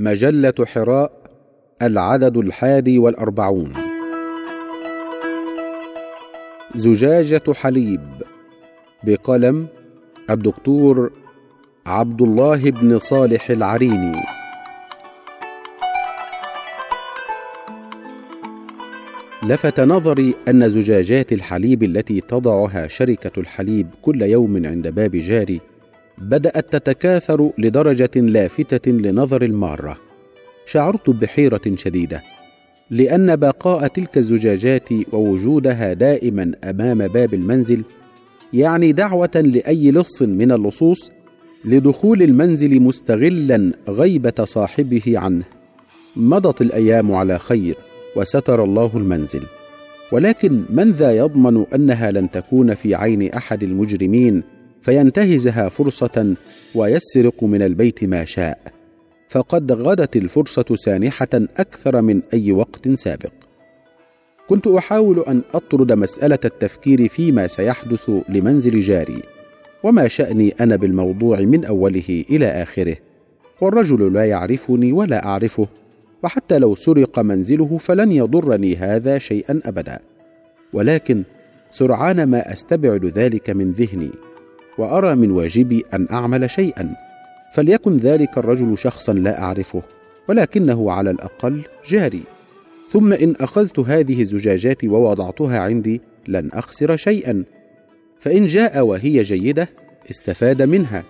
مجلة حراء العدد الحادي والأربعون. زجاجة حليب بقلم الدكتور عبد الله بن صالح العريني. لفت نظري أن زجاجات الحليب التي تضعها شركة الحليب كل يوم عند باب جاري بدأت تتكاثر لدرجة لافتة لنظر المارة. شعرت بحيرة شديدة لأن بقاء تلك الزجاجات ووجودها دائما أمام باب المنزل يعني دعوة لأي لص من اللصوص لدخول المنزل مستغلا غيبه صاحبه عنه. مضت الأيام على خير وستر الله المنزل. ولكن من ذا يضمن أنها لن تكون في عين أحد المجرمين فينتهزها فرصة ويسرق من البيت ما شاء. فقد غدت الفرصة سانحة أكثر من أي وقت سابق. كنت أحاول أن أطرد مسألة التفكير فيما سيحدث لمنزل جاري وما شأني أنا بالموضوع من أوله إلى آخره. والرجل لا يعرفني ولا أعرفه وحتى لو سرق منزله فلن يضرني هذا شيئا ابدا. ولكن سرعان ما أستبعد ذلك من ذهني. وأرى من واجبي أن أعمل شيئا فليكن ذلك الرجل شخصا لا أعرفه ولكنه على الأقل جاري. ثم إن أخذت هذه الزجاجات ووضعتها عندي لن أخسر شيئا. فإن جاء وهي جيدة استفاد منها.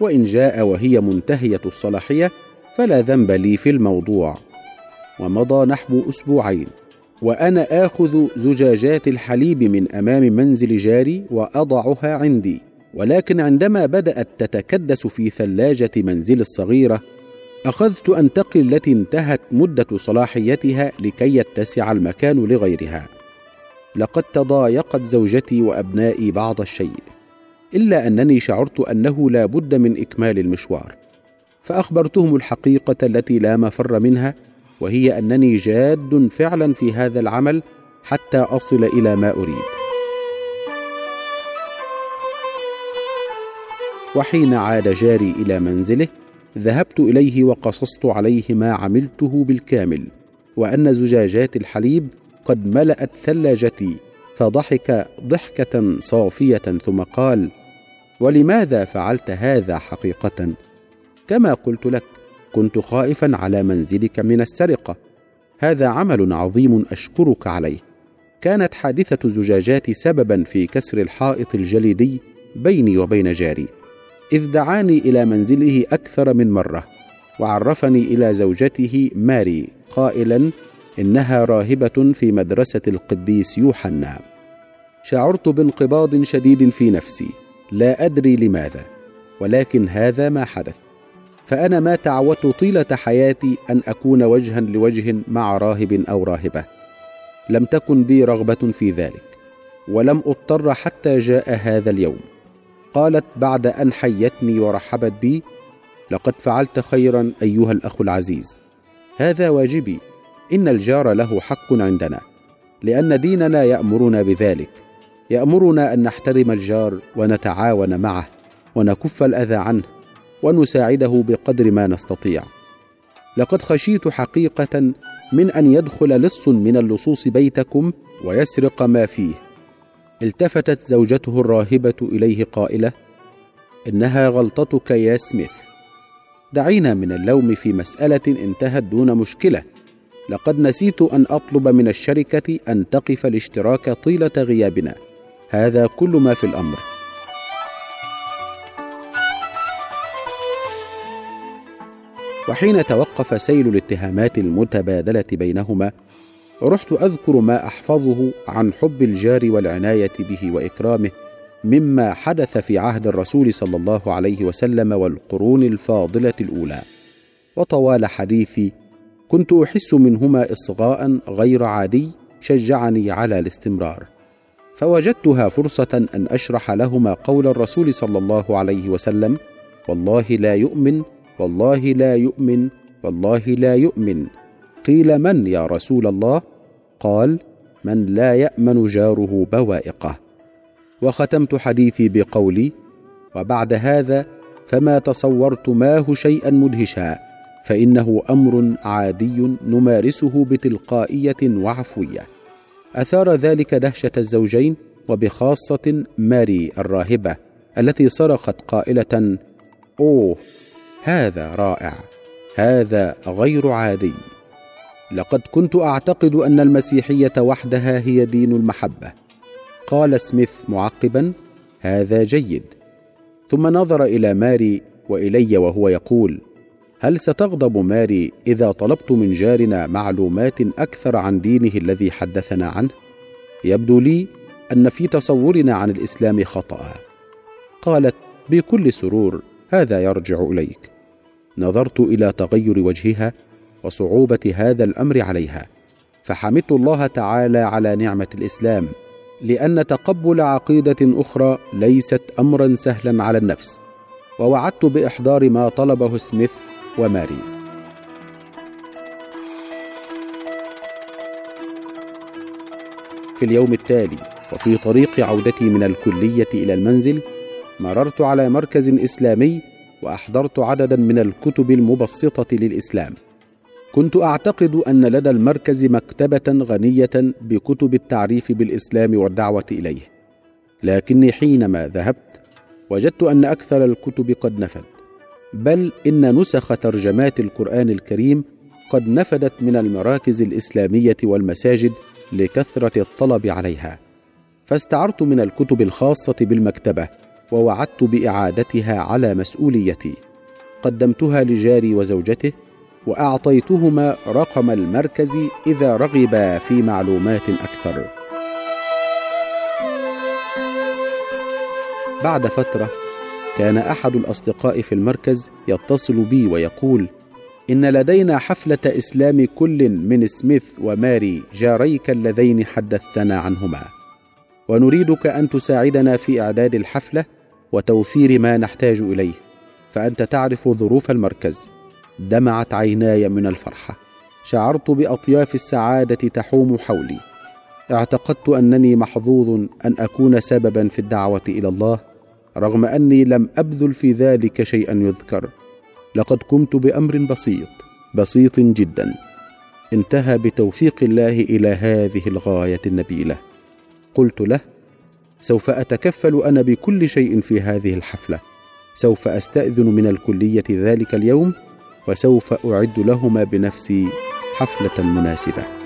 وإن جاء وهي منتهية الصلاحية فلا ذنب لي في الموضوع. ومضى نحو أسبوعين وأنا آخذ زجاجات الحليب من أمام منزل جاري وأضعها عندي. ولكن عندما بدأت تتكدس في ثلاجة منزل الصغيرة أخذت انتقي التي انتهت مدة صلاحيتها لكي يتسع المكان لغيرها. لقد تضايقت زوجتي وأبنائي بعض الشيء إلا أنني شعرت أنه لا بد من إكمال المشوار. فأخبرتهم الحقيقة التي لا مفر منها وهي أنني جاد فعلا في هذا العمل حتى أصل إلى ما أريد. وحين عاد جاري إلى منزله ذهبت إليه وقصصت عليه ما عملته بالكامل وأن زجاجات الحليب قد ملأت ثلاجتي فضحك ضحكة صافية ثم قال ولماذا فعلت هذا حقيقة؟ كما قلت لك كنت خائفا على منزلك من السرقة. هذا عمل عظيم أشكرك عليه. كانت حادثة الزجاجات سببا في كسر الحائط الجليدي بيني وبين جاري. إذ دعاني إلى منزله أكثر من مرة وعرفني إلى زوجته ماري قائلا إنها راهبة في مدرسة القديس يوحنا. شعرت بانقباض شديد في نفسي لا أدري لماذا ولكن هذا ما حدث. فأنا ما تعودت طيلة حياتي أن أكون وجها لوجه مع راهب أو راهبة. لم تكن بي رغبة في ذلك ولم أضطر حتى جاء هذا اليوم. قالت بعد أن حيتني ورحبت بي لقد فعلت خيرا أيها الأخ العزيز. هذا واجبي. إن الجار له حق عندنا. لأن ديننا يأمرنا بذلك. يأمرنا أن نحترم الجار ونتعاون معه ونكف الأذى عنه ونساعده بقدر ما نستطيع. لقد خشيت حقيقة من أن يدخل لص من اللصوص بيتكم ويسرق ما فيه. التفتت زوجته الراهبة إليه قائلة إنها غلطتك يا سميث. دعينا من اللوم في مسألة انتهت دون مشكلة. لقد نسيت أن أطلب من الشركة أن تقف الاشتراك طيلة غيابنا. هذا كل ما في الأمر. وحين توقف سيل الاتهامات المتبادلة بينهما رحت أذكر ما أحفظه عن حب الجار والعناية به وإكرامه مما حدث في عهد الرسول صلى الله عليه وسلم والقرون الفاضلة الأولى. وطوال حديثي كنت أحس منهما اصغاء غير عادي شجعني على الاستمرار. فوجدتها فرصة أن أشرح لهما قول الرسول صلى الله عليه وسلم والله لا يؤمن والله لا يؤمن والله لا يؤمن. قيل من يا رسول الله؟ قال من لا يأمن جاره بوائقه. وختمت حديثي بقولي وبعد هذا فما تصورت ماه شيئا مدهشا فإنه أمر عادي نمارسه بتلقائية وعفوية. أثار ذلك دهشة الزوجين وبخاصة ماري الراهبة التي صرخت قائلة أوه هذا رائع هذا غير عادي. لقد كنت أعتقد أن المسيحية وحدها هي دين المحبة. قال سميث معقبا هذا جيد. ثم نظر إلى ماري وإلي وهو يقول هل ستغضب ماري إذا طلبت من جارنا معلومات أكثر عن دينه الذي حدثنا عنه؟ يبدو لي أن في تصورنا عن الإسلام خطأ. قالت بكل سرور هذا يرجع إليك. نظرت إلى تغير وجهها وصعوبة هذا الأمر عليها. فحمدت الله تعالى على نعمة الإسلام لأن تقبل عقيدة أخرى ليست امرا سهلا على النفس. ووعدت بإحضار ما طلبه سميث وماري. في اليوم التالي وفي طريق عودتي من الكلية إلى المنزل مررت على مركز إسلامي وأحضرت عددا من الكتب المبسطة للإسلام. كنت أعتقد أن لدى المركز مكتبة غنية بكتب التعريف بالإسلام والدعوة إليه. لكني حينما ذهبت وجدت أن أكثر الكتب قد نفد. بل إن نسخ ترجمات القرآن الكريم قد نفدت من المراكز الإسلامية والمساجد لكثرة الطلب عليها. فاستعرت من الكتب الخاصة بالمكتبة ووعدت بإعادتها على مسؤوليتي. قدمتها لجاري وزوجته وأعطيتهما رقم المركز إذا رغبا في معلومات أكثر. بعد فترة كان أحد الأصدقاء في المركز يتصل بي ويقول إن لدينا حفلة إسلام كل من سميث وماري جاريك اللذين حدثتنا عنهما. ونريدك أن تساعدنا في إعداد الحفلة وتوفير ما نحتاج إليه فأنت تعرف ظروف المركز. دمعت عيناي من الفرحة. شعرت بأطياف السعادة تحوم حولي. اعتقدت أنني محظوظ أن أكون سببا في الدعوة إلى الله رغم أني لم أبذل في ذلك شيئا يذكر. لقد قمت بأمر بسيط بسيط جدا. انتهى بتوفيق الله إلى هذه الغاية النبيلة. قلت له سوف أتكفل أنا بكل شيء في هذه الحفلة. سوف أستأذن من الكلية ذلك اليوم وسوف أعد لهما بنفسي حفلة مناسبة.